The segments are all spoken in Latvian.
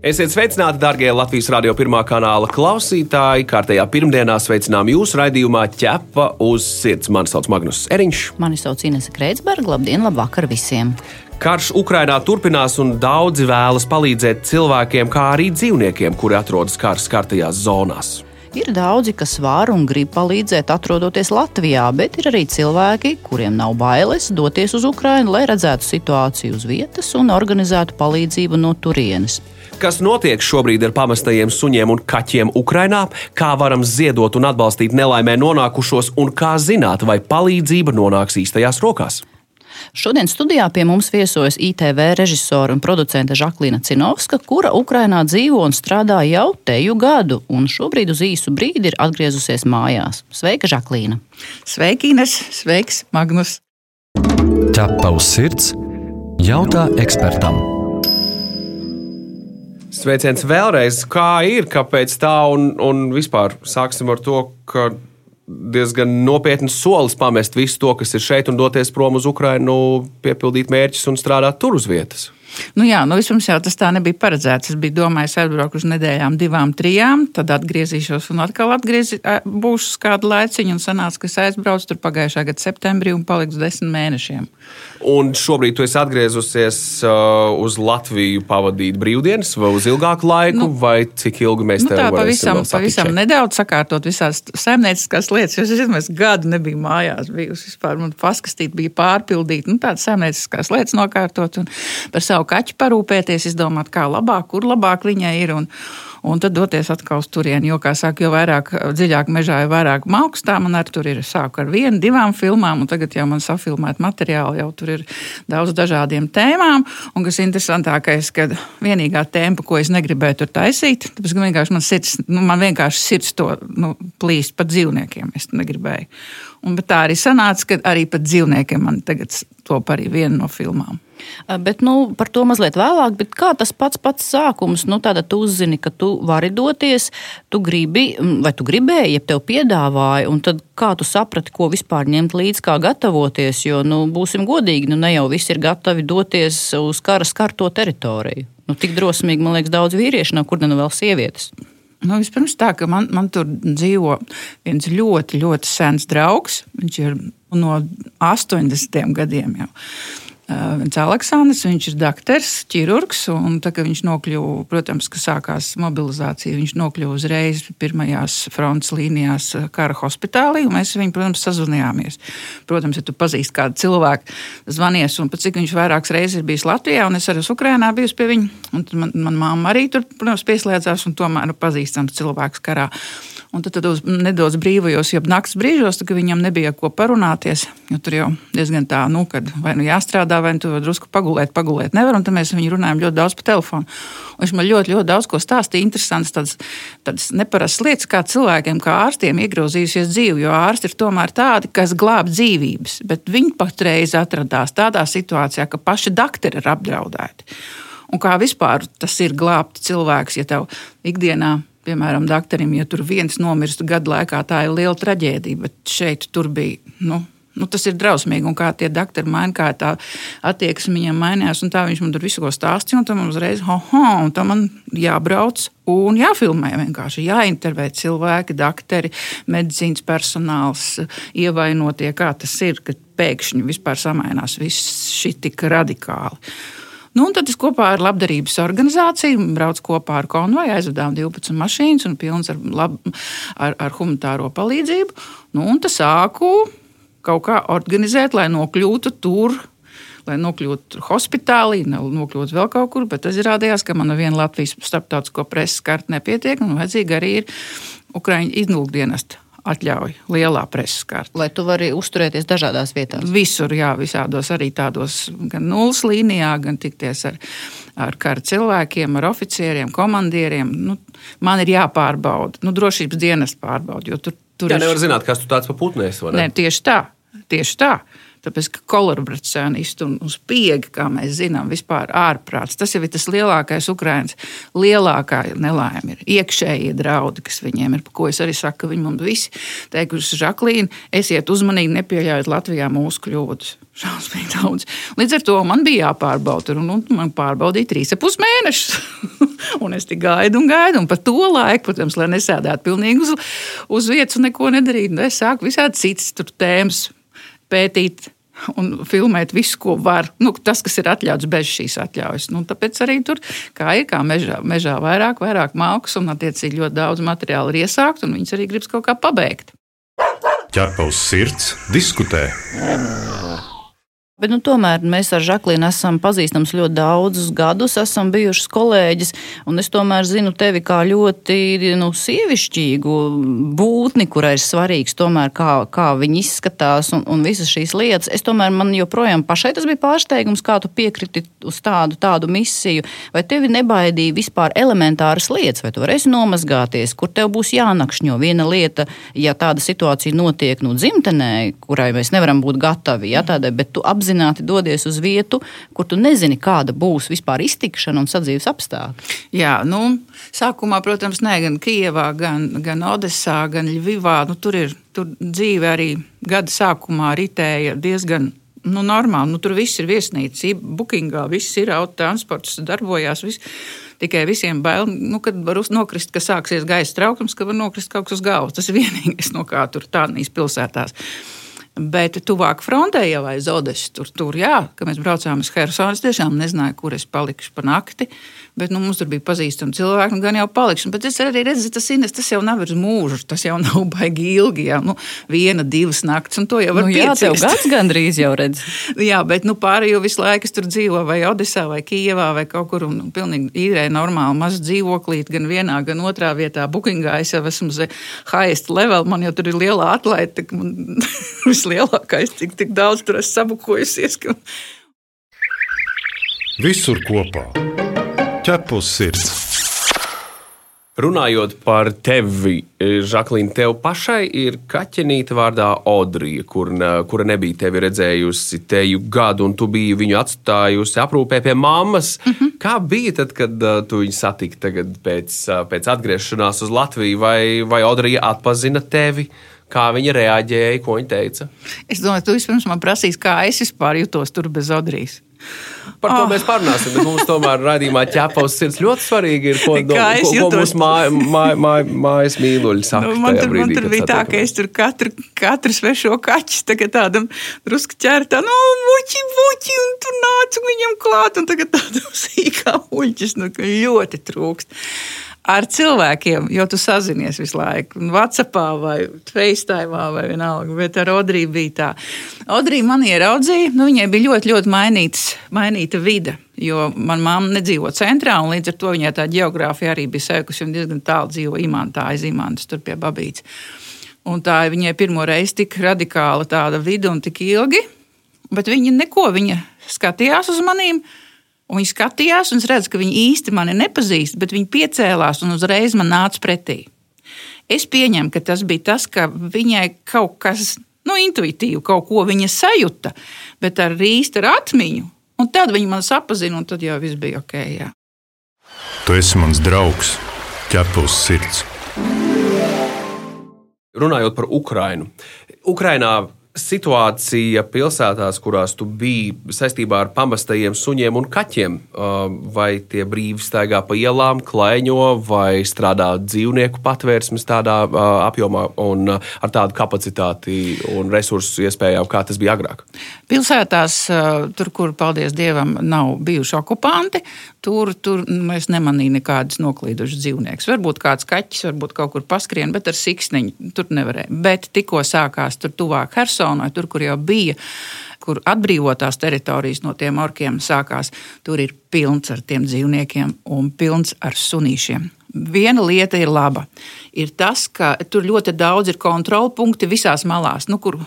Esiet sveicināti, darbie Latvijas radio pirmā kanāla klausītāji. Kārtējā pirmdienā sveicinām jūs raidījumā ķepa uz sirds. Mani sauc Magnus Eriņš. Mani sauc Inese Kreitsberga. Labdien, labvakar visiem! Karš Ukrainā turpinās, un daudzi vēlas palīdzēt cilvēkiem, kā arī dzīvniekiem, kuri atrodas kara skartajās zonās. Ir daudzi, kas var un grib palīdzēt, atrodoties Latvijā, bet ir arī cilvēki, kuriem nav bailes doties uz Ukrajinu, lai redzētu situāciju uz vietas un organizētu palīdzību no turienes. Kas notiek šobrīd ar pamestajiem suņiem un kaķiem Ukrajinā, kā varam ziedot un atbalstīt nelaimē nonākušos, un kā zināt, vai palīdzība nonāks īstajās rokās? Šodien studijā pie mums viesojas ITV režisora un producente Žaklīna Cinovska, kura Ukrainā dzīvo un strādā jau teju gadu, un šobrīd uz īsu brīdi ir atgriezusies mājās. Sveika, Žaklīna! Sveiki, Ines! Sveiks, Magnus! Ķepa uz sirds jautā ekspertam. Sveiciens vēlreiz, kā ir, kāpēc tā, un, un vispār sāksim ar to, ka diezgan nopietns solis pamest visu to, kas ir šeit, un doties prom uz Ukrajinu, piepildīt mērķus un strādāt tur uz vietas. Nu jā, nu vispirms jau tas tā nebija paredzēts. Es biju domājis, atbraukt uz nedēļām, divām, trijām, tad atgriezīšos un atkal atgriezi, būšu kādu laiciņu. Un sanāca, ka es aizbraucu tur pagājušā gada septembrī un paliku uz desmit mēnešiem. Un šobrīd tu esi atgriezusies uh, uz Latviju pavadīt brīvdienas, vai uz ilgāku laiku, nu, vai cik ilgi mēs nu, te tā pavisam, pavisam nedaudz sakārtot visās saimnieciskās lietas. Jo es zinu, gadu nebiju mājās, bijusi vispār. Man paskastīt bija pārpildīta, nu, tādas saimnieciskās lietas nokārtot un par savu kaķu parūpēties, izdomāt, kā labāk, kur labāk viņai ir. Un, un tad doties atkal uz turieni. Jo, kā saka, jo vairāk dziļāk mežā, jo vairāk augstā man ar tur ir sāku ar vienu, divām filmām, un tagad jau man safilmēt materiāli, jau tur ir daudz dažādiem tēmām. Un kas interesantākais, ka vienīgā tēma, ko es negribēju tur taisīt, tāpēc, ka vienkārši man sirds, nu, man vienkārši sirds to nu, plīst pat dzīvniekiem, es negribēju. Un, tā arī sanāca, ka arī pat dzīvniekiem man tagad top arī viena no filmām. Bet, nu, par to mazliet vēlāk. Kā tas pats pats sākums? Nu, tāda tu uzzini, ka tu vari doties, tu gribi, vai tu gribēji, ja tev piedāvāja, un tad kā tu saprati, ko vispār ņemt līdzi, kā gatavoties? Jo, nu, būsim godīgi, nu, ne jau visi ir gatavi doties uz kara skarto teritoriju. Nu, tik drosmīgi, man liekas, daudz vīriešu nav, kur nu vēl sievietes. Nu, vispirms tā, ka man, man tur dzīvo viens ļoti, ļoti sens draugs. Viņš ir no 80 gadiem jau. Viens Aleksandrs, viņš ir doktors, ķirurgs, tā kā viņš nokļuva, protams, ka sākās mobilizācija, viņš nokļuva uzreiz pirmajās frontes līnijās kara hospitālī, mēs viņu, protams, sazvanījāmies. Protams, ja tu pazīsti kādu cilvēku, zvanies, un pat cik viņš vairākas reizes ir bijis Latvijā, un es arī uz Ukrajinā biju pie viņa, man, man mamma arī tur, protams, pieslēdzās, un tomēr nu, pazīstams cilvēks karā. Un tad, tad uz nedaudz brīvajos, jau naktas brīžos, tad viņam nebija ko parunāties. Tur jau diezgan tā, nu, kad vai nu jāstrādā, vai nu drusku pagulēt, pagulēt nevar. Un tad mēs viņu runājam ļoti daudz pa telefonu. Un viņš man ļoti, ļoti daudz ko stāstīja. Interesants, tādas, tādas neparastas lietas, kā cilvēkiem, kā ārstiem iegrozījusies dzīve. Jo ārsti ir tomēr tādi, kas glāb dzīvības, bet viņi patreiz atradās tādā situācijā, ka paši doktori ir apdraudēti. Un kā vispār tas ir glābt cilvēks, ja tev ikdienā piemēram, doktoram, ja tur viens nomirst gadu laikā, tā ir liela traģēdija. Bet šeit bija. Nu, Nu, tas ir drausmīgi, un kā tie doktori maina, kā tā attieksme viņam mainījās. Tā viņš man tur visu ko stāstīja, un tam uzreiz, ho, un tam man jābrauc un jāfilmē. Vienkārši jāintervē cilvēki, doktori, medicīnas personāls, ievainotie, kā tas ir, kad pēkšņi vispār samainās viss šī tik radikāli. Nu, tad es kopā ar labdarības organizāciju braucu kopā ar konvoju, aizvedām 12 mašīnas un pilns ar, lab, ar, ar humanitāro palīdzību. Nu, un tas sāku kaut kā organizēt, lai nokļūtu tur. Lai nokļūtu hospitālī, nokļūtu vēl kaut kur, bet tas izrādījās, ka man viena Latvijas starptautisko preses karta nepietiek, un vajadzīga arī ir Ukraiņu izlūkdienesta atļauj lielā preses kārta. Lai tu vari uzturēties dažādās vietās. Visur, jā, visādos arī tādos gan nulles līnijā, gan tikties ar, ar kara cilvēkiem, ar oficieriem, komandieriem. Nu, man ir jāpārbauda, nu, drošības dienas pārbauda, jo tur, tur jā, ir. nevar zināt, kas tu tāds pa putnēs. Ne, tieši tā, tieši tā. Tāpēc, ka kolaboracionisti un spiegi, kā mēs zinām, vispār ārprāts, tas jau ir tas lielākais Ukraiņas, lielākā nelaime ir iekšējie draudi, kas viņiem ir. Ko es arī saku, viņi mums visi teikuši, Žaklīna, esiet uzmanīgi, nepieļaujiet Latvijā mūsu kļūdas. Šausmīgi daudz. Līdz ar to man bija jāpārbauda, un, un man pārbaudīja trīs ap pus mēnešus. un es tik gaidu un gaidu, un par to laiku, protams, lai nesēdētu pilnīgi uz, uz vietas un neko nedarītu. Nu, es sāku visādi citas tēmas pētīt un filmēt visu, ko var. Nu, tas, kas ir atļauts bez šīs atļaujas. Nu, tāpēc arī tur, kā ir, kā mežā, mežā vairāk, vairāk mākslas, un attiecīgi ļoti daudz materiālu ir iesākt, un viņas arī gribas kaut kā pabeigt. Ķerpa uz sirds, diskutē. Bet, nu, tomēr mēs ar Žaklīnu esam pazīstams ļoti daudzus gadus, esam bijušas kolēģis. Es tomēr zinu tevi kā ļoti nu, sievišķīgu būtni, kurai ir svarīgs, tomēr, kā, kā viņi izskatās un, un visas šīs lietas. Es tomēr man joprojām pašai tas bija pārsteigums, kā tu piekriti uz tādu, tādu misiju. Vai tevi nebaidīja vispār elementāras lietas, vai tu varēsi nomazgāties, kur tev būs jānakšņo? Viena lieta, ja tāda situācija notiek nu, dzimtenē, kurai mēs nevaram būt gatavi, ja, tādai, bet tu apzināties apzināti dodies uz vietu, kur tu nezini, kāda būs vispār iztikšana un sadzīves apstākļi. Jā, nu, sākumā, protams, ne gan Kijevā, gan, gan Odesā, gan Ļuvivā. Nu, tur ir tur dzīve arī gada sākumā ritēja diezgan nu, normāli. Nu, tur viss ir viesnīca, bookingā, viss ir autotransports, darbojās. Viss. Tikai visiem bail, nu, kad var nokrist, ka sāksies gaisa trauksmes, ka var nokrist kaut kas uz galvas. Tas ir vienīgais, no kā tur tādās pilsētās. Bet tuvāk frontē jau aiz Odeses, tur, tur jā, kad mēs braucām uz Hersonu, es tiešām nezināju, kur es palikšu pa nakti. Bet nu, mums tur bija pazīstami cilvēki, un gan jau palikšu. Bet es arī redzu, tas Ines, tas jau nav uz mūžu, tas jau nav baigi ilgi. Jā, nu, viena, divas naktis, un to jau var nu, jā, tev gads gandrīz jau redz. jā, bet nu, pārējo visu laiku es tur dzīvo vai Odesā vai Kijevā vai kaut kur, un nu, pilnīgi īrēja normāli mazu dzīvoklīt, gan vienā, gan otrā vietā. Bookingā es jau esmu highest level, man jau tur ir liela atlaide, vislielākais, cik tik daudz tur esmu sabukojusies. Ka... Visur kopā ķepus sirds. Runājot par tevi, Žaklīna, tev pašai ir kaķenīte vārdā Odrija, kur, kura nebija tevi redzējusi teju gadu, un tu biji viņu atstājusi aprūpē pie mammas. Mm -hmm. Kā bija tad, kad uh, tu viņu satiki pēc, uh, pēc atgriešanās uz Latviju, vai, vai Odrija atpazina tevi? Kā viņa reaģēja, ko viņa teica? Es domāju, tu vispirms man prasīs, kā es vispār jutos tur bez Odrijas. Par to oh. mēs parunāsim. Mums tomēr raidījumā ķepaus sirds ļoti svarīgi ir, ko, do, ko, ko mūsu māj, māj, māj, mājas mīluļi saka. Nu, man tur, brīdī, man tur bija tā, ka es tur katru, katru svešo kaķi tagad tādam drusku ķērtā, nu, muķi, muķi, un tur nācu viņam klāt, un tagad tādam sīkā muļķis, nu, ļoti trūkst ar cilvēkiem, jo tu sazinies visu laiku. Vācijā vai FaceTime vai vienalga, bet ar Odriju bija tā. Odrija man ieraudzīja, nu, viņai bija ļoti, ļoti mainīts, mainīta vide. Jo manā mamma nedzīvo centrā, un līdz ar to viņai tā geogrāfija arī bija sēkusi. Viņa diezgan tālu dzīvo imantā, aiz imantas, tur pie babītes. Un tā viņai pirmo reizi tik radikāla tāda vide un tik ilgi, bet viņa neko, viņa skatījās uz manīm. Un viņi skatījās, un es redzu, ka viņi īsti mani nepazīst, bet viņi piecēlās un uzreiz man nāca pretī. Es pieņemu, ka tas bija tas, ka viņai kaut kas nu, intuitīvi, kaut ko viņa sajūta, bet ar īstu atmiņu. Un tad viņi man sapazina, un tad jau viss bija ok. Jā. Tu esi mans draugs, ķepus sirds. Runājot par Ukrajinu. Ukrainā situācija pilsētās, kurās tu biji saistībā ar pamestajiem suņiem un kaķiem, vai tie brīvi staigā pa ielām, klaiņo, vai strādā dzīvnieku patvērsmes tādā apjomā un ar tādu kapacitāti un resursu iespējām, kā tas bija agrāk? Pilsētās, tur, kur, paldies Dievam, nav bijuši okupanti, tur, tur es nemanīju nekādus noklīdušus dzīvniekus. Varbūt kāds kaķis, varbūt kaut kur paskrien, bet ar siksniņu tur nevarēja. Bet tikko sākās tur tuvāk Hersonai, tur, kur jau bija kur atbrīvotās teritorijas no tiem orkiem sākās, tur ir pilns ar tiem dzīvniekiem un pilns ar sunīšiem. Viena lieta ir laba. Ir tas, ka tur ļoti daudz ir kontrolpunkti visās malās, nu, kur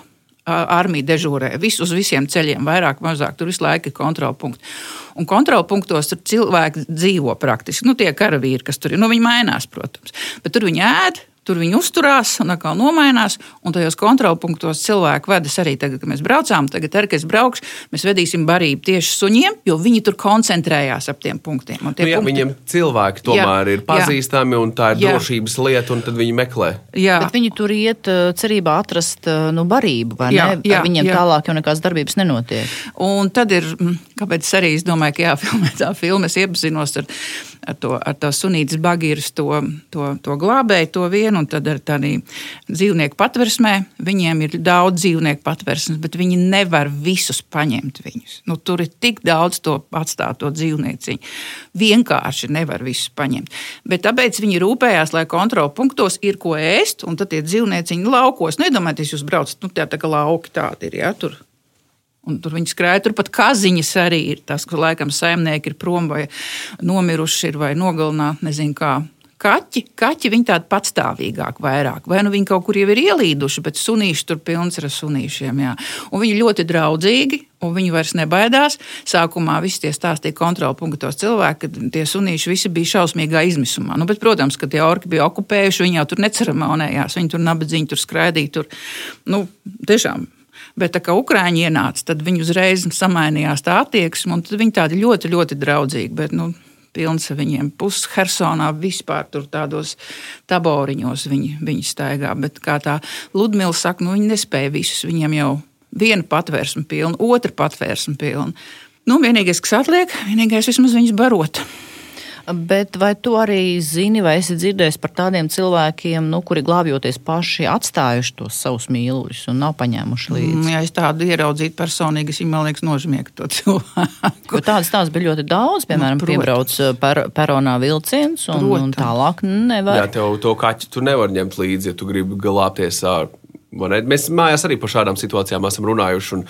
armija dežūrē. Vis, uz visiem ceļiem, vairāk, mazāk, tur visu laiku ir kontrolpunkti. Un kontrolpunktos tur cilvēki dzīvo praktiski. Nu, tie karavīri, kas tur ir, nu, viņi mainās, protams. Bet tur viņi ēd, Tur viņi uzturās un atkal nomainās. Un tajos kontrolpunktos cilvēki vedas arī tagad, kad mēs braucām. Tagad, ar, kad es braukšu, mēs vedīsim barību tieši suņiem, jo viņi tur koncentrējās ap tiem punktiem. Un tie Nu, jā, punkti- viņiem cilvēki tomēr Jā, ir pazīstami, un tā ir Jā. drošības lieta, un tad viņi meklē. Jā, Bet viņi tur iet uh, cerībā atrast uh, nu, barību, vai Jā, ne? jā, Ar viņiem jā. tālāk jau nekādas darbības nenotiek. Un tad ir, mm, kāpēc arī es domāju, ka jāfilmē tā filma. Es iepazinos ar, ar to, ar to sunītas bagīras, to, to, to glābēju, to vienu, un tad ar tādu dzīvnieku patversmē. Viņiem ir daudz dzīvnieku patversmes, bet viņi nevar visus paņemt viņus. Nu, tur ir tik daudz to atstāto dzīvnieciņu. Vienkārši nevar visus paņemt. Bet tāpēc viņi rūpējās, lai kontrolpunktos ir ko ēst, un tad tie dzīvnieciņi laukos. Nu, iedomājieties, jūs braucat, nu, tā, tā kā lauki tādi ir, ja, tur Un tur viņi skrēja, turpat kaziņas arī ir tas, ka laikam saimnieki ir prom vai nomiruši ir vai nogalināti, nezinu kā. Kaķi, kaķi viņi tādi patstāvīgāki vairāk, vai nu viņi kaut kur jau ir ielīduši, bet sunīši tur pilns ar sunīšiem. Jā. Un viņi ļoti draudzīgi, un viņi vairs nebaidās. Sākumā visi tie stāstīja kontrolpunktos cilvēki, ka tie sunīši visi bija šausmīgā izmisumā. Nu, bet, protams, ka tie orki bija okupējuši, viņi jau tur neceramonējās, viņi tur nabadzīgi tur skraidīja. Tur, nu, tiešām Bet kā ukrāņi ienāca, tad viņi uzreiz samainījās tā attieksme, un viņi tādi ļoti, ļoti draudzīgi. Bet, nu, Pilns ar viņiem puses Hersonā vispār tur tādos taboriņos viņi, viņi staigā. Bet kā tā Ludmila saka, nu, viņi nespēja visus. Viņiem jau viena patvērsme pilna, otra patvērsme pilna. Nu, vienīgais, kas atliek, vienīgais vismaz viņus barot. Bet vai tu arī zini, vai esi dzirdējis par tādiem cilvēkiem, nu, kuri glābjoties paši atstājuši tos savus mīluļus un nav paņēmuši līdzi? Mm, Ja es tādu ieraudzītu personīgi, es viņam man liekas nožmiegu to cilvēku. Tādas tās bija ļoti daudz, piemēram, Nu, piebrauc per, peronā vilciens un, un Protams. tālāk nevar. Jā, tev to kaķu tu nevar ņemt līdzi, ja tu gribi glābties ārā. Mēs mājās arī par šādām situācijām esam runājuši, un,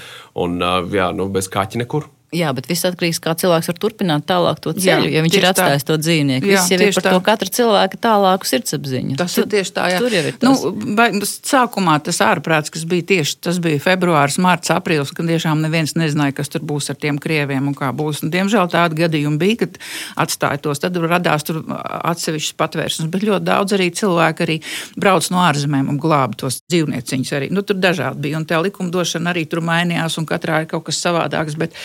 un ā, jā, nu, bez kaķa nekur. Jā, bet viss atkarīgs no tā, kā cilvēks var turpināt tālāk to Jā, ceļu, ja viņš ir tieši tā. atstājis to dzīvnieku. Jā, Viss jau ir par tā. to katra cilvēka tālāku sirdsapziņu. Tas ir tieši tā, jā. Tur jau ir Nu, tas. vai, tas sākumā tas ārprāts, kas bija tieši tas bija februāris, mārts, aprīlis, kad tiešām neviens nezināja, kas tur būs ar tiem krieviem un kā būs. Un, diemžēl tādi gadījumi bija, kad atstāja tos. Tad radās tur atsevišķas patvērsnes, bet ļoti daudz arī cilvēku arī brauc no ārzemēm un glāba tos dzīvnieciņus arī. Nu, tur dažādi bija, un tā likumdošana arī tur mainījās, un katrā ir kaut kas savādāks. Bet,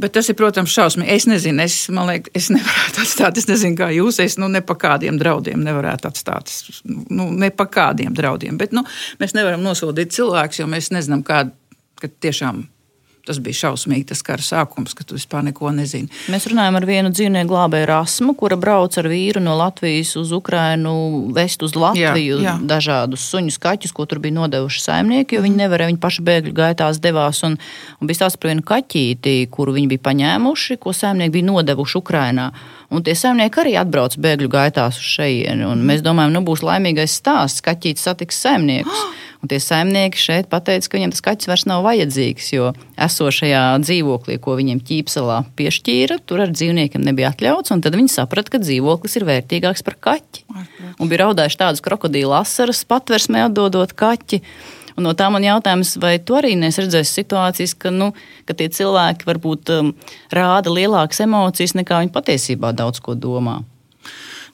Bet tas ir, protams, šausmīgi. Es nezinu, es, liekas, es nevaru atstāt. Es nezinu, kā jūs. Es nu, ne pa kādiem draudiem nevaru atstāt. Nu, ne pa kādiem draudiem. Bet nu, mēs nevaram nosodīt cilvēkus, jo mēs nezinām, kāda tiešām tas bija šausmīgi. Tas kara sākums, ka tu vispār neko nezini. Mēs runājam ar vienu dzīvnieku glābēju Rasmu, kura brauc ar vīru no Latvijas uz Ukrajinu, vest uz Latviju Jā, jā. dažādus suņus, kaķus, ko tur bija nodevuši saimnieki, jo viņi nevarēja, viņi paši bēgļu gaitās devās. Un, un bija stāsts par vienu kaķīti, kuru viņi bija paņēmuši, ko saimnieki bija nodevuši Ukrajinā. Un tie saimnieki arī atbrauc bēgļu gaitās uz šejieni. Mēs domājam, nu būs laimīgais stāsts, kaķītis satiks saimniekus. Un tie saimnieki šeit pateica, ka viņiem tas kaķis vairs nav vajadzīgs, jo esošajā dzīvoklī, ko viņiem ķīpselā piešķīra, tur ar dzīvniekiem nebija atļauts. un Tad viņi saprata, ka dzīvoklis ir vērtīgāks par kaķi. Un bija raudājuši tādas krokodīla asaras patversmē atdodot kaķi. Un no tā man jautājums, vai tu arī nesi redzējis situācijas, ka, nu, ka tie cilvēki varbūt um, rāda lielākas emocijas nekā viņi patiesībā daudz ko domā.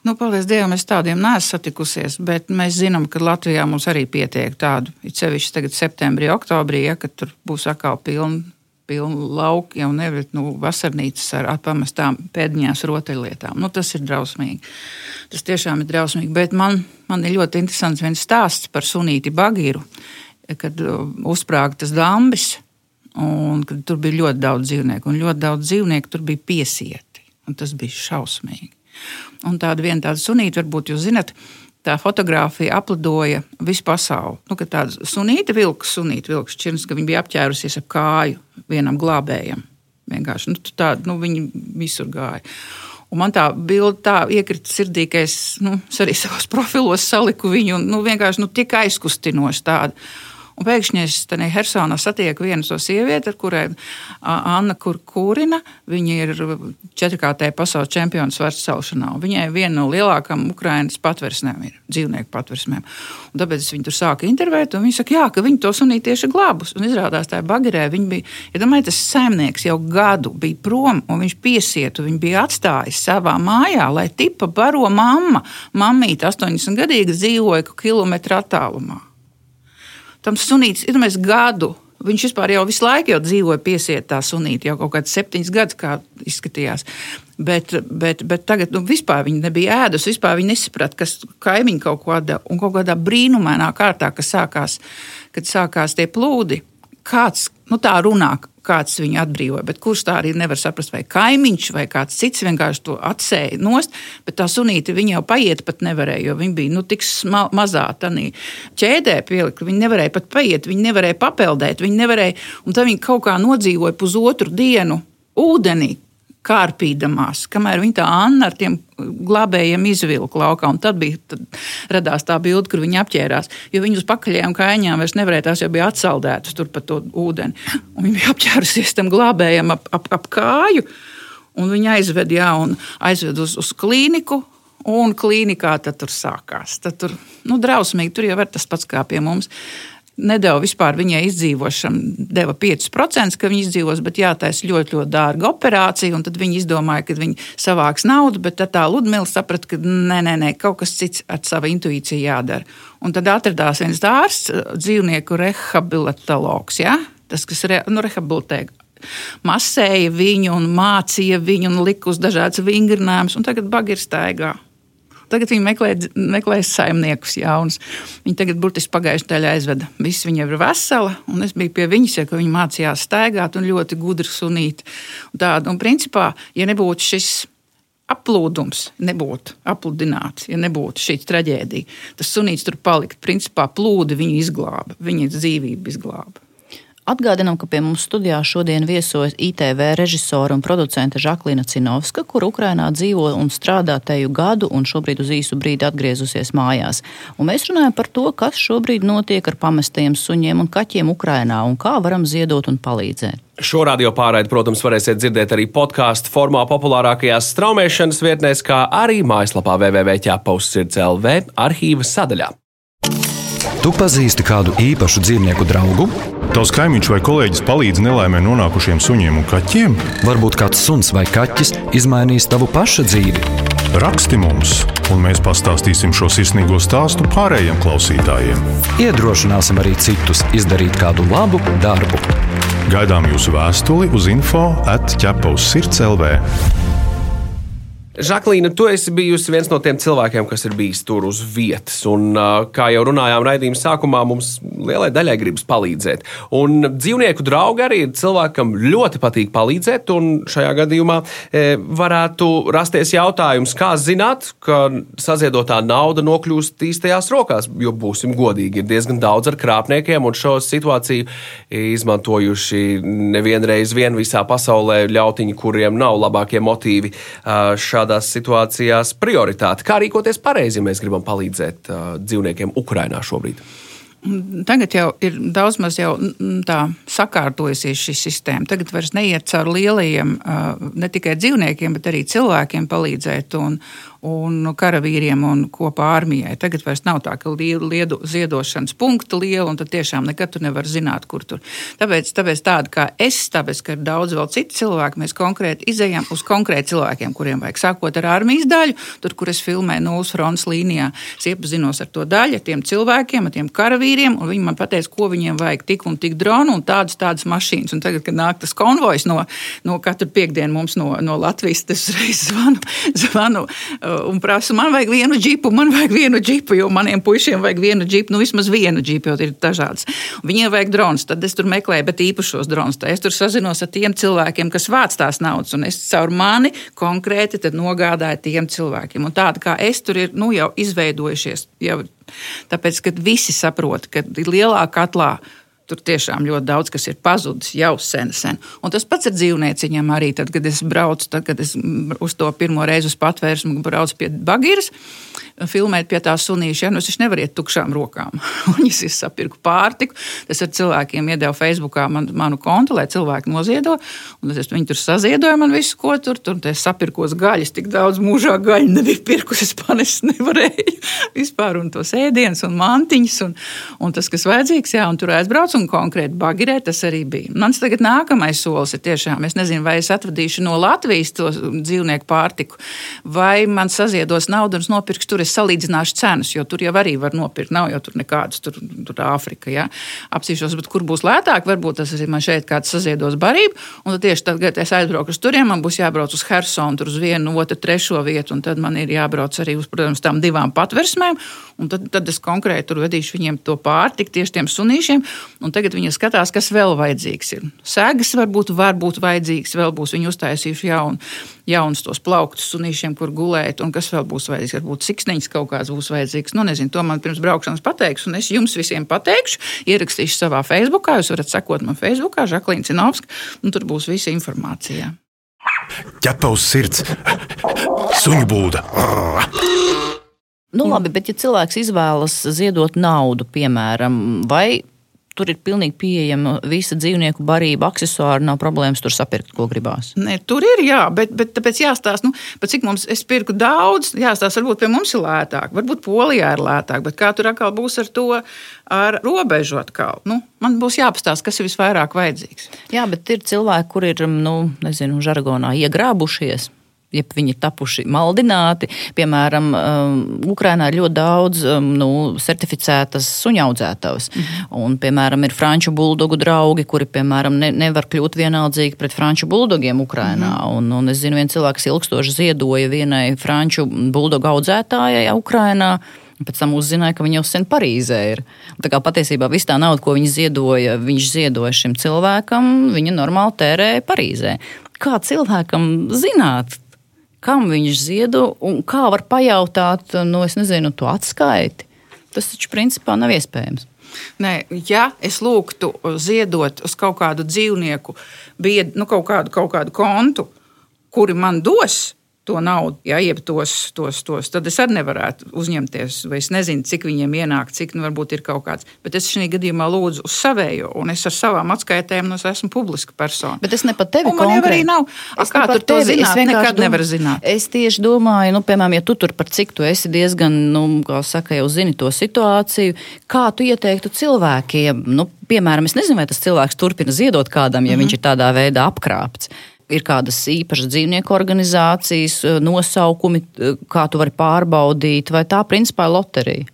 Nu, paldies Dievam, es tādiem neesmu satikusies, bet mēs zinām, ka Latvijā mums arī pietiek tādu. It sevišķi tagad, septembrī, oktobrī, ja, kad tur būs atkal pilni pilni lauki un nevis nu, vasarnīcas ar atpamestām pēdiņās rotaļlietām. Nu, tas ir drausmīgi. Tas tiešām ir drausmīgi. Bet man, man ir ļoti interesants viens stāsts par sunīti Bagīru, kad uh, uzsprāga tas dambis. Un, kad tur bija ļoti daudz dzīvnieku, un ļoti daudz dzīvnieku tur bija piesieti. un Tas bija šausmīgi. Un tāda viena tāda sunīta, varbūt jūs zinat, tā fotografija aplidoja visu pasauli. Nu, tāda sunīta vilks, sunīta vilks čirns, ka viņa bija apķērusies ap kāju vienam glābējam. Vienkārši nu, tā, nu, viņi visur gāja. Un man tā bilde tā iekrita sirdī, ka es, nu, es arī savos profilos saliku viņu, un nu, vienkārši nu, tik aizkustinoši tādu. Un pēkšņi es tajā Hersonā satieku vienu no sievieti, ar kurai Anna Kurkūrina. Viņa ir četrkārtēja pasaules čempiona svars celšanā. Viņai viena no lielākām Ukraiņas patversmēm ir dzīvnieku patversmēm. Un tāpēc es viņu tur sāku intervēt, un viņi saka, jā, ka viņi to sunīti tieši glābus. Un izrādās, tā bagirē viņi bija, ja domāju, tas saimnieks jau gadu bija prom, un viņš piesietu, viņi bija atstājis savā mājā, lai tipa baro mamma. Mammīte 80 gadīga dzīvoja kilometru attālumā tam sunītis ir mēs gadu. Viņš vispār jau visu laiku jau dzīvoja piesietā sunītā, jau kaut kāds septiņus gadus, kā izskatījās. Bet, bet, bet tagad nu, viņi nebija ēdus, vispār viņi nesaprata, kas kaimiņi kaut dara. Un kaut kādā brīnumainā kārtā, kad sākās, kad sākās tie plūdi, kāds nu, tā runā, kāds viņu atbrīvoja. Bet kurš tā arī nevar saprast, vai kaimiņš vai kāds cits vienkārši to atsēja nost. Bet tā sunīte viņa jau paiet pat nevarēja, jo viņa bija nu, tik mazā tādā ķēdē pielikt. Viņa nevarēja pat paiet, viņa nevarēja papeldēt, viņa nevarēja. Un tad viņa kaut kā nodzīvoja pusotru dienu ūdenī, kārpīdamās, kamēr viņa tā Anna ar tiem glābējiem izvilka laukā. Un tad, bija, tad radās tā bilde, kur viņi apģērbās. Jo viņi uz pakaļējām kājām vairs nevarēja, tās jau bija atsaldētas tur pa to ūdeni. Un viņi bija apģērbusies tam glābējam ap, ap, ap kāju. Un viņi aizved, jā, aizved uz, uz klīniku, un klīnikā tad tur sākās. Tad tur nu, drausmīgi, tur jau ir tas pats kā pie mums nedēļu vispār viņai izdzīvošana deva 5%, ka viņa izdzīvos, bet jātaisa ļoti, ļoti dārga operācija. Tad viņi izdomāja, ka viņi savāks naudu, bet tā Ludmila saprata, ka nē, nē, nē, kaut kas cits ar savu intuīciju jādara. Un tad atradās viens dārsts, dzīvnieku rehabilitologs, ja? tas, kas re, nu, rehabilitē masēja viņu un mācīja viņu un lika uz dažādas vingrinājumus, un tagad bagi ir staigā. Tagad viņi meklē, meklē saimniekus jaunus. Viņi tagad burtiski pagājušajā daļā aizveda. Viss viņa ir vesela, un es biju pie viņas, ja viņa mācījās staigāt un ļoti gudri sunīt. Un tādu, un principā, ja nebūtu šis aplūdums nebūtu apludināts, ja nebūtu šī traģēdija. Tas sunīts tur paliktu. Principā plūdi viņu izglāba, viņa dzīvību izglāba. Atgādinām, ka pie mums studijā šodien viesojas ITV režisora un producente Žaklina Cinovska, kur Ukrainā dzīvo un strādā teju gadu un šobrīd uz īsu brīdi atgriezusies mājās. Un mēs runājam par to, kas šobrīd notiek ar pamestajiem suņiem un kaķiem Ukrainā un kā varam ziedot un palīdzēt. Šo radio pārraidi, protams, varēsiet dzirdēt arī podkāstu formā populārākajās straumēšanas vietnēs, kā arī mājaslapā www.ķepausirds.lv arhīva sadaļā. Tu pazīsti kādu īpašu dzīvnieku draugu? Tavs kaimiņš vai kolēģis palīdz nelaimē nonākušiem suņiem un kaķiem? Varbūt kāds suns vai kaķis izmainīs tavu pašu dzīvi. Raksti mums, un mēs pastāstīsim šo sirsnīgo stāstu pārējiem klausītājiem. Iedrošināsim arī citus izdarīt kādu labu darbu. Gaidām jūsu vēstuli uz info atķepa uz sirds LV. Žaklīna, tu esi bijusi viens no tiem cilvēkiem, kas ir bijis tur uz vietas. Un, kā jau runājām raidījuma sākumā, mums lielai daļai gribas palīdzēt. Un dzīvnieku draugi arī ir cilvēkam ļoti patīk palīdzēt. Un šajā gadījumā varētu rasties jautājums, kā zināt, ka saziedotā nauda nokļūst īstajās rokās. Jo būsim godīgi, ir diezgan daudz ar krāpniekiem un šo situāciju izmantojuši nevienreiz vien visā pasaulē ļautiņi, kuriem nav labākie motīvi. Šādi šādās situācijās prioritāte. Kā rīkoties pareizi, ja mēs gribam palīdzēt uh, dzīvniekiem Ukrajinā šobrīd? Tagad jau ir daudz maz sakārtojusies šī sistēma. Tagad vairs neiet caur lielajiem, ne tikai dzīvniekiem, bet arī cilvēkiem palīdzēt. Un, un karavīriem un kopā armijai. Tagad vairs nav tā, ka liedu ziedošanas punkta liela, un tad tiešām nekad tu nevar zināt, kur tur. Tāpēc, tāpēc tāda kā es, tāpēc, ka ir daudz vēl citu cilvēku, mēs konkrēti izējām uz konkrēti cilvēkiem, kuriem vajag sākot ar armijas daļu, tur, kur es filmēju nulles fronts līnijā. Es iepazinos ar to daļu, ar tiem cilvēkiem, ar tiem karavīriem, un viņi man pateica, ko viņiem vajag tik un tik dronu un tādas, tādas mašīnas. Un tagad, kad nāk tas konvojs no, no katru piekdienu mums no, no Latvijas, tas reiz zvanu, zvanu un prasu, man vajag vienu džipu, man vajag vienu džipu, jo maniem puišiem vajag vienu džipu, nu vismaz vienu džipu, jo ir dažādas. Viņiem vajag drons, tad es tur meklēju, bet īpašos drons. Es tur sazinos ar tiem cilvēkiem, kas vāc tās naudas, un es caur mani konkrēti nogādāju tiem cilvēkiem. Un tāda kā es tur ir nu, jau izveidojušies, jau, tāpēc, ka visi saprot, ka lielā katlā Tur tiešām ļoti daudz kas ir pazudis jau sen, sen. Un tas pats ar dzīvnieciņiem arī. Tad, kad es braucu, tad, kad es uz to pirmo reizi uz patvērsmu braucu pie Bagīras, filmēt pie tā sunīša, ja, nu es nevaru iet tukšām rokām. Viņas ir sapirku pārtiku. Tas ar cilvēkiem iedeva Facebookā man, manu kontu, lai cilvēki noziedo. Un tad es, viņi tur saziedoja man visu, ko tur. Tur es sapirkos gaļas, tik daudz mūžā gaļu nebija pirkus, es panest nevarēju vispār. Un tos ēdienus un mantiņus un, un tas, kas vajadzīgs, jā, un tur aizbraucu un konkrēti bagirē tas arī bija. Mans tagad nākamais solis ir tiešām, es nezinu, vai es atvadīšu no Latvijas to dzīvnieku pārtiku, vai man saziedos naudu un nopirks tur, es salīdzināšu cenas, jo tur jau arī var nopirkt, nav jau tur nekādas, tur, tur Āfrika, ja? apsīšos, bet kur būs lētāk, varbūt tas ir man šeit kāds saziedos barību, un tad tieši tad, kad es aizbraucu uz turiem, man būs jābrauc uz Hersonu, tur uz vienu, otru, trešo vietu, un tad man ir jābrauc arī uz, protams, tām divām patversmēm, un tad, tad es konkrēti tur vedīšu viņiem to pārtiku tieši tiem sunīšiem, un tagad viņi skatās, kas vēl vajadzīgs ir. Sēgas varbūt var būt vajadzīgs, vēl būs viņi uztaisījuši jaunu, jaunus tos plauktus sunīšiem, kur gulēt, un kas vēl būs vajadzīgs. Varbūt siksniņš kaut kāds būs vajadzīgs. Nu, nezinu, to man pirms braukšanas pateiks, un es jums visiem pateikšu, ierakstīšu savā Facebookā. Jūs varat sekot man Facebookā, Žaklīna Cinovska, un tur būs visa informācija. Ķepa uz sirds, suņu būda. Nu, labi, bet ja cilvēks izvēlas ziedot naudu, piemēram, vai tur ir pilnīgi pieejama visa dzīvnieku barība, accessori, nav problēmas tur sapirkt, ko gribās. Ne, tur ir, jā, bet, bet tāpēc jāstāsta, nu, cik mums es pirku daudz, jāstāsta, varbūt pie mums ir lētāk, varbūt Polijā ir lētāk, bet kā tur atkal būs ar to, ar robežu atkal. Nu, man būs jāpastāsta, kas ir visvairāk vajadzīgs. Jā, bet ir cilvēki, kur ir, nu, nezinu, žargonā iegrābušies ja viņi ir tapuši maldināti. Piemēram, um, Ukrainā ir ļoti daudz um, nu, certificētas suņaudzētavas. Mm. Un, piemēram, ir franču buldogu draugi, kuri, piemēram, ne, nevar kļūt vienaldzīgi pret franču buldogiem Ukrainā. Mm un, un es zinu, viens cilvēks, ilgstoši ziedoja vienai franču buldogu audzētājai Ukrainā. Pēc tam uzzināja, ka viņa jau sen Parīzē ir. Tā kā patiesībā viss tā nauda, ko viņš ziedoja, viņš ziedoja šim cilvēkam, viņa normāli tērēja Parīzē. Kā cilvēkam zināt, kam viņš ziedo un kā var pajautāt, nu, es nezinu, to atskaiti. Tas taču principā nav iespējams. Nē, ja es lūgtu ziedot uz kaut kādu dzīvnieku, bied, nu, kaut, kādu, kaut kādu kontu, kuri man dos, to naudu, ja, jeb tos, tos, tos, tad es arī nevarētu uzņemties. Vai es nezinu, cik viņiem ienāk, cik nu, varbūt ir kaut kāds. Bet es šajā gadījumā lūdzu uz savējo, un es ar savām atskaitēm nu, es esmu publiska persona. Bet es ne pat tevi konkrēti. Man arī nav. A, kā tur to zināt? Es nekad dom... nevaru zināt. Es tieši domāju, nu, piemēram, ja tu tur par cik tu esi diezgan, nu, kā saka, jau zini to situāciju, kā tu ieteiktu cilvēkiem, nu, piemēram, es nezinu, vai tas cilvēks turpina ziedot kādam, ja mm -hmm. viņš ir tādā veidā apkrāpts ir kādas īpašas dzīvnieku organizācijas, eh, nosaukumi, eh, kā tu vari pārbaudīt, vai tā principā ir loterija.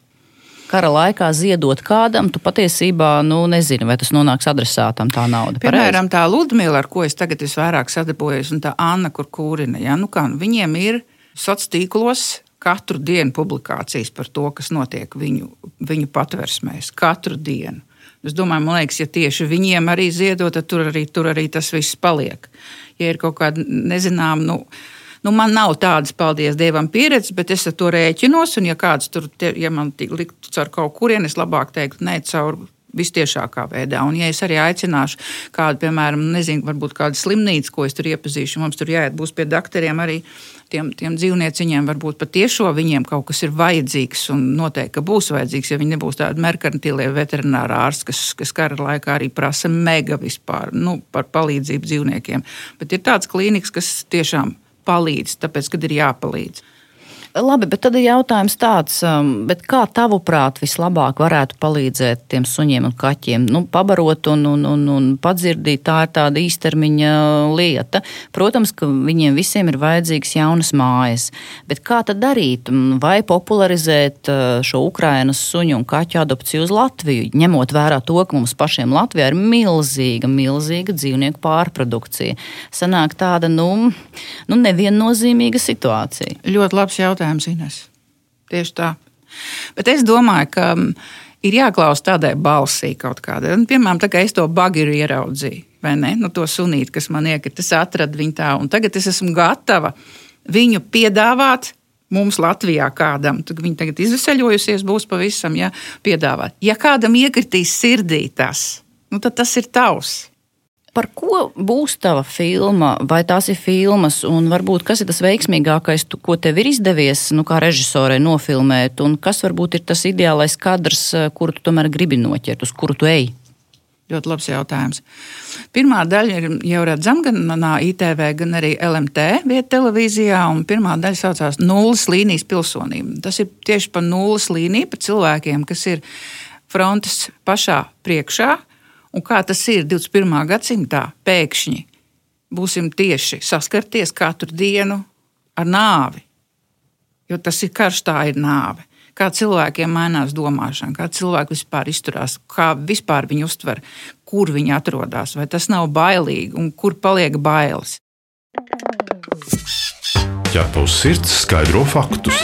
Kara laikā ziedot kādam, tu patiesībā nu, nezini, vai tas nonāks adresātam tā nauda. Piemēram, tā Ludmila, ar ko es tagad visvairāk sadarbojos, un tā Anna, kur kūrina, ja? nu kā, viņiem ir sociālos tīklos katru dienu publikācijas par to, kas notiek viņu, viņu patversmēs. Katru dienu. Es domāju, man liekas, ja tieši viņiem arī ziedot, tad tur arī, tur arī tas viss paliek. Ja ir kaut kāda nezināma, nu, nu, man nav tādas, paldies Dievam, pieredzes, bet es ar to rēķinos. Un, ja kāds tur, te, ja man liktu caur kaut kurien, es labāk teiktu, ne caur vistiešākā veidā. Un, ja es arī aicināšu kādu, piemēram, nezinu, varbūt kādu slimnīcu, ko es tur iepazīšu, mums tur jāiet būs pie doktoriem arī tiem, tiem dzīvnieciņiem varbūt patiešo viņiem kaut kas ir vajadzīgs un noteikti, būs vajadzīgs, ja viņi nebūs tādi merkantīlie veterināri ārsti, kas, kas kara laikā arī prasa mega vispār nu, par palīdzību dzīvniekiem. Bet ir tāds klīniks, kas tiešām palīdz, tāpēc, kad ir jāpalīdz. Labi, bet tad ir jautājums tāds, um, kā tavuprāt vislabāk varētu palīdzēt tiem suņiem un kaķiem? Nu, pabarot un, un, un, un padzirdīt, tā ir tāda īstermiņa lieta. Protams, ka viņiem visiem ir vajadzīgas jaunas mājas, bet kā tad darīt? Vai popularizēt uh, šo Ukrainas suņu un kaķu adopciju uz Latviju, ņemot vērā to, ka mums pašiem Latvijā ir milzīga, milzīga dzīvnieku pārprodukcija? Sanāk tāda, nu, nu neviennozīmīga situācija. Ļoti labs jautājums jautājums, Ines. Tieši tā. Bet es domāju, ka mm, ir jāklausa tādai balsī kaut kādai. Piemēram, tā kā es to bagiru ieraudzīju, vai ne? Nu, to sunīti, kas man iekrita, es atradu viņu tā, un tagad es esmu gatava viņu piedāvāt mums Latvijā kādam, tad viņi tagad izveseļojusies, būs pavisam ja, piedāvāt. Ja kādam iekritīs sirdī tas, nu, tad tas ir tavs. Par ko būs tava filma, vai tās ir filmas, un varbūt kas ir tas veiksmīgākais, tu, ko tev ir izdevies, nu, kā režisorei nofilmēt, un kas varbūt ir tas ideālais kadrs, kuru tu tomēr gribi noķert, uz kuru tu ej? Ļoti labs jautājums. Pirmā daļa ir jau redzama gan manā ITV, gan arī LMT vietā televīzijā. Pirmā daļa saucās Nulles līnijas pilsonība. Tas ir tieši par nulles līniju, par cilvēkiem, kas ir frontes pašā priekšā, Un kā tas ir 21. gadsimtā, pēkšņi būsim tieši saskarties katru dienu ar nāvi. Jo tas ir karš, tā ir nāve. Kā cilvēkiem mainās domāšana, kā cilvēki vispār izturās, kā vispār viņi uztver, kur viņi atrodas, vai tas nav bailīgi un kur paliek bailes. Ja tavs sirds skaidro faktus,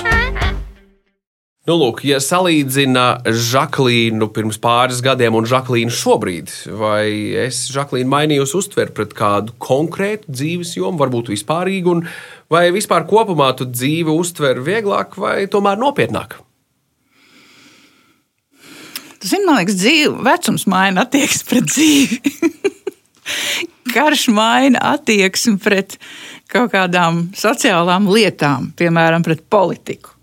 Nu, lūk, ja salīdzina Žaklīnu pirms pāris gadiem un Žaklīnu šobrīd, vai es Žaklīnu mainījusi uztveri pret kādu konkrētu dzīves jomu, varbūt vispārīgu, un vai vispār kopumā tu dzīvi uztver vieglāk vai tomēr nopietnāk? Tas ir, man liekas, dzīve, vecums maina attieksmi pret dzīvi. Karš maina attieksmi pret kaut kādām sociālām lietām, piemēram, pret politiku.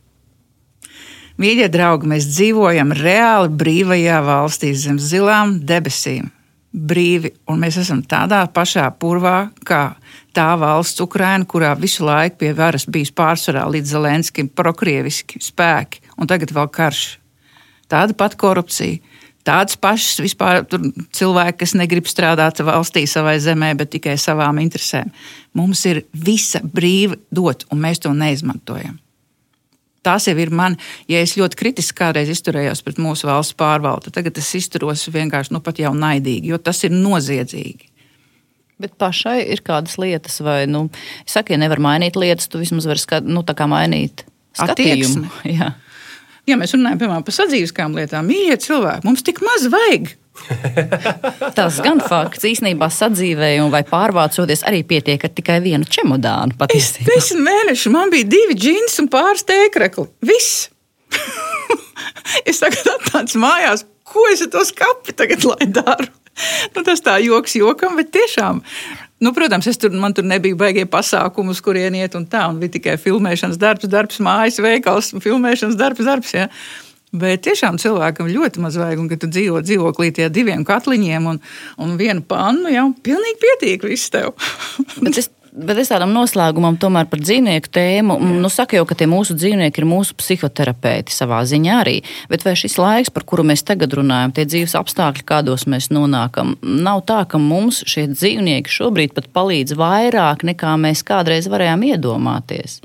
Mīļie draugi, mēs dzīvojam reāli brīvajā valstī zem zilām debesīm. Brīvi, un mēs esam tādā pašā purvā kā tā valsts, Ukraina, kurā visu laiku pie varas bijis pārsvarā līdz Zelenskim prokrieviski spēki, un tagad vēl karš. Tāda pati korupcija, tādas pašas vispār cilvēki, kas negrib strādāt valstī, savai zemē, bet tikai savām interesēm. Mums ir visa brīva dot, un mēs to neizmantojam tās jau ir man, ja es ļoti kritiski kādreiz izturējos pret mūsu valsts pārvaldu, tagad es izturos vienkārši nu, pat jau naidīgi, jo tas ir noziedzīgi. Bet pašai ir kādas lietas, vai, nu, es saku, ja nevar mainīt lietas, tu vismaz vari skat, nu, mainīt skatījumu. Jā. Ja mēs runājam piemēram, par sadzīviskām lietām, mīļie cilvēki, mums tik maz vajag. Tas gan fakts. Īsnībā sadzīvēju vai pārvācoties arī pietiek ar tikai vienu čemodānu. Patiesībā. Es desmit mēneši man bija divi džins un pāris tēkrekli. Viss! es tagad atnācu mājās, ko es ar to skapi tagad lai daru? Nu, tas tā joks jokam, bet tiešām. Nu, protams, es tur, man tur nebija baigie pasākumi, uz kurien iet, un tā, un bija tikai filmēšanas darbs, darbs, mājas veikals, filmēšanas darbs, darbs. Ja. Bet tiešām cilvēkam ļoti maz vajag, un kad tu dzīvo dzīvoklī tie diviem katliņiem un, un vienu pannu, jau pilnīgi pietiek viss tev. Bet es Bet es tādam noslēgumam, tomēr par dzīvnieku tēmu, Jā. nu, saka jau, ka tie mūsu dzīvnieki ir mūsu psihoterapeiti savā ziņā arī. Bet vai šis laiks, par kuru mēs tagad runājam, tie dzīves apstākļi, kādos mēs nonākam, nav tā, ka mums šie dzīvnieki šobrīd pat palīdz vairāk nekā mēs kādreiz varējām iedomāties?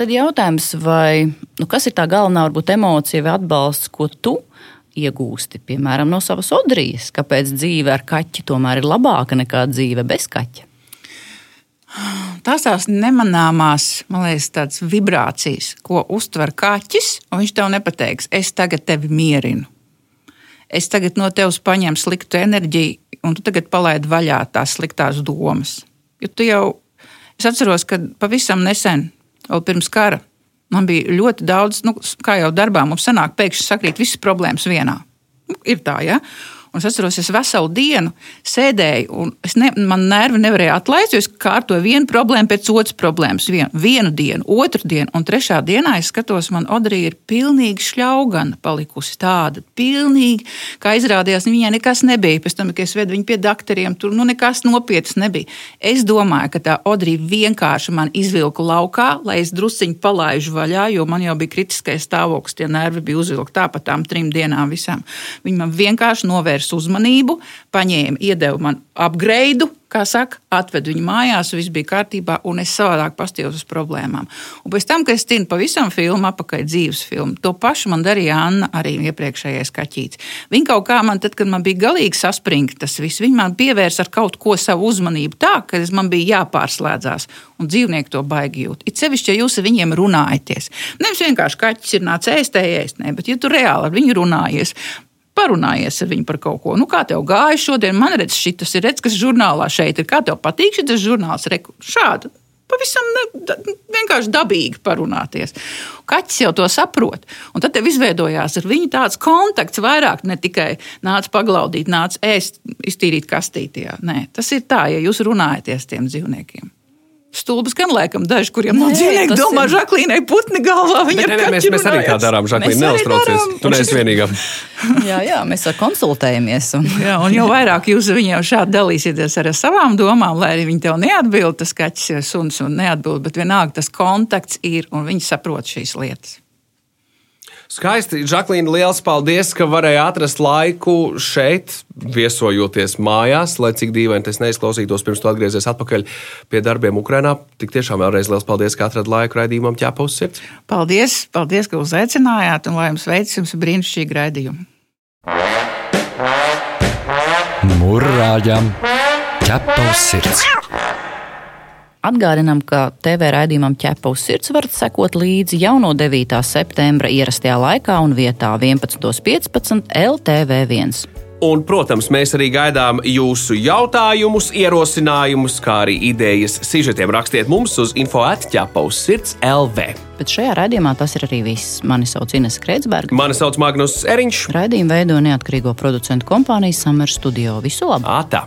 Tad jautājums, vai, nu, kas ir tā galvenā varbūt, emocija vai atbalsts, ko tu iegūsti, piemēram, no savas odrijas? Kāpēc dzīve ar kaķi tomēr ir labāka nekā dzīve bez kaķa? Tās tās nemanāmās, man liekas, tādas vibrācijas, ko uztver kaķis, un viņš tev nepateiks, es tagad tevi mierinu. Es tagad no tevis paņemu sliktu enerģiju, un tu tagad palaidi vaļā tās sliktās domas. Jo tu jau, es atceros, ka pavisam nesen vēl pirms kara. Man bija ļoti daudz, nu, kā jau darbā mums sanāk, pēkšņi sakrīt visas problēmas vienā. Nu, ir tā, ja? Un es atceros, es veselu dienu sēdēju, un ne, man nervi nevarēja atlaist, jo es kārtoju vienu problēmu pēc otras problēmas. Vienu, vienu dienu, otru dienu, un trešā dienā es skatos, man Odrija ir pilnīgi šļaugana palikusi tāda. Pilnīgi, kā izrādījās, viņai nekas nebija. Pēc tam, kad es vedu viņu pie doktoriem, tur nu, nekas nopietns nebija. Es domāju, ka tā Odrija vienkārši man izvilka laukā, lai es drusciņi palaidu vaļā, jo man jau bija kritiskais stāvoklis, tie nervi bija uzvilkti tāpat tām trim dienām visām. Viņi man vienkārši novērsa pievērsa uzmanību, paņēma, iedeva man upgrade, kā saka, atvedu viņu mājās, viss bija kārtībā, un es savādāk pastījos uz problēmām. Un pēc tam, kad es tinu pavisam filmu, apakaļ dzīves filmu, to pašu man darīja Anna, arī iepriekšējais kaķītis. Viņa kaut kā man, tad, kad man bija galīgi saspringta tas viss, viņa man pievērsa ar kaut ko savu uzmanību tā, ka man bija jāpārslēdzās, un dzīvnieki to baigi jūt. It sevišķi, ja jūs ar viņiem runājaties. Nevis vienkārši kaķis ir nācis ēst, ēst, ne, bet ja tu reāli ar viņu runājies, parunājies ar viņu par kaut ko. Nu, kā tev gāja šodien? Man redz, šis ir redz, kas žurnālā šeit ir. Kā tev patīk šis žurnāls? Reku, šādi. pavisam ne, da, vienkārši dabīgi parunāties. Kaķis jau to saprot. Un tad tev izveidojās ar viņu tāds kontakts vairāk, ne tikai nāc paglaudīt, nāc ēst, iztīrīt kastītē. Nē, tas ir tā, ja jūs runājaties tiem dzīvniekiem. Stulbas gan laikam daži, kuriem nav dzīvnieki, domā, ir... Žaklīnai putni galvā. Viņa bet, ne, ne, mēs, mēs arī tā darām, Žaklīna, neuztraucies. Tu neesi vienīgā. jā, jā, mēs ar konsultējamies. Un... jā, un jo vairāk jūs viņiem šādi dalīsieties ar savām domām, lai arī viņi tev neatbild, tas kaķis ir suns un neatbild, bet vienalga tas kontakts ir un viņi saprot šīs lietas. Skaisti, Žaklīna, liels paldies, ka varēja atrast laiku šeit, viesojoties mājās, lai cik dīvaini tas neizklausītos, pirms tu atgriezies atpakaļ pie darbiem Ukrajinā. Tik tiešām vēlreiz liels paldies, ka atradāt laiku raidījumam ķēpa uz sirds. Paldies, paldies, ka uzaicinājāt, un lai jums veicas jums brīnišķīgi raidījumi. Mūrāģam ķēpa uz sirds! Atgādinām, ka TV raidījumam ķepa uz sirds varat sekot līdzi jau no 9. septembra ierastajā laikā un vietā 11.15 LTV1. Un, protams, mēs arī gaidām jūsu jautājumus, ierosinājumus, kā arī idejas sižetiem. Rakstiet mums uz info atķepa uz sirds LV. Bet šajā raidījumā tas ir arī viss. Mani sauc Ines Kreitsberga. Mani sauc Magnus Eriņš. Raidījumu veido neatkarīgo producentu kompānija Summer Studio. Visu labu! Ata.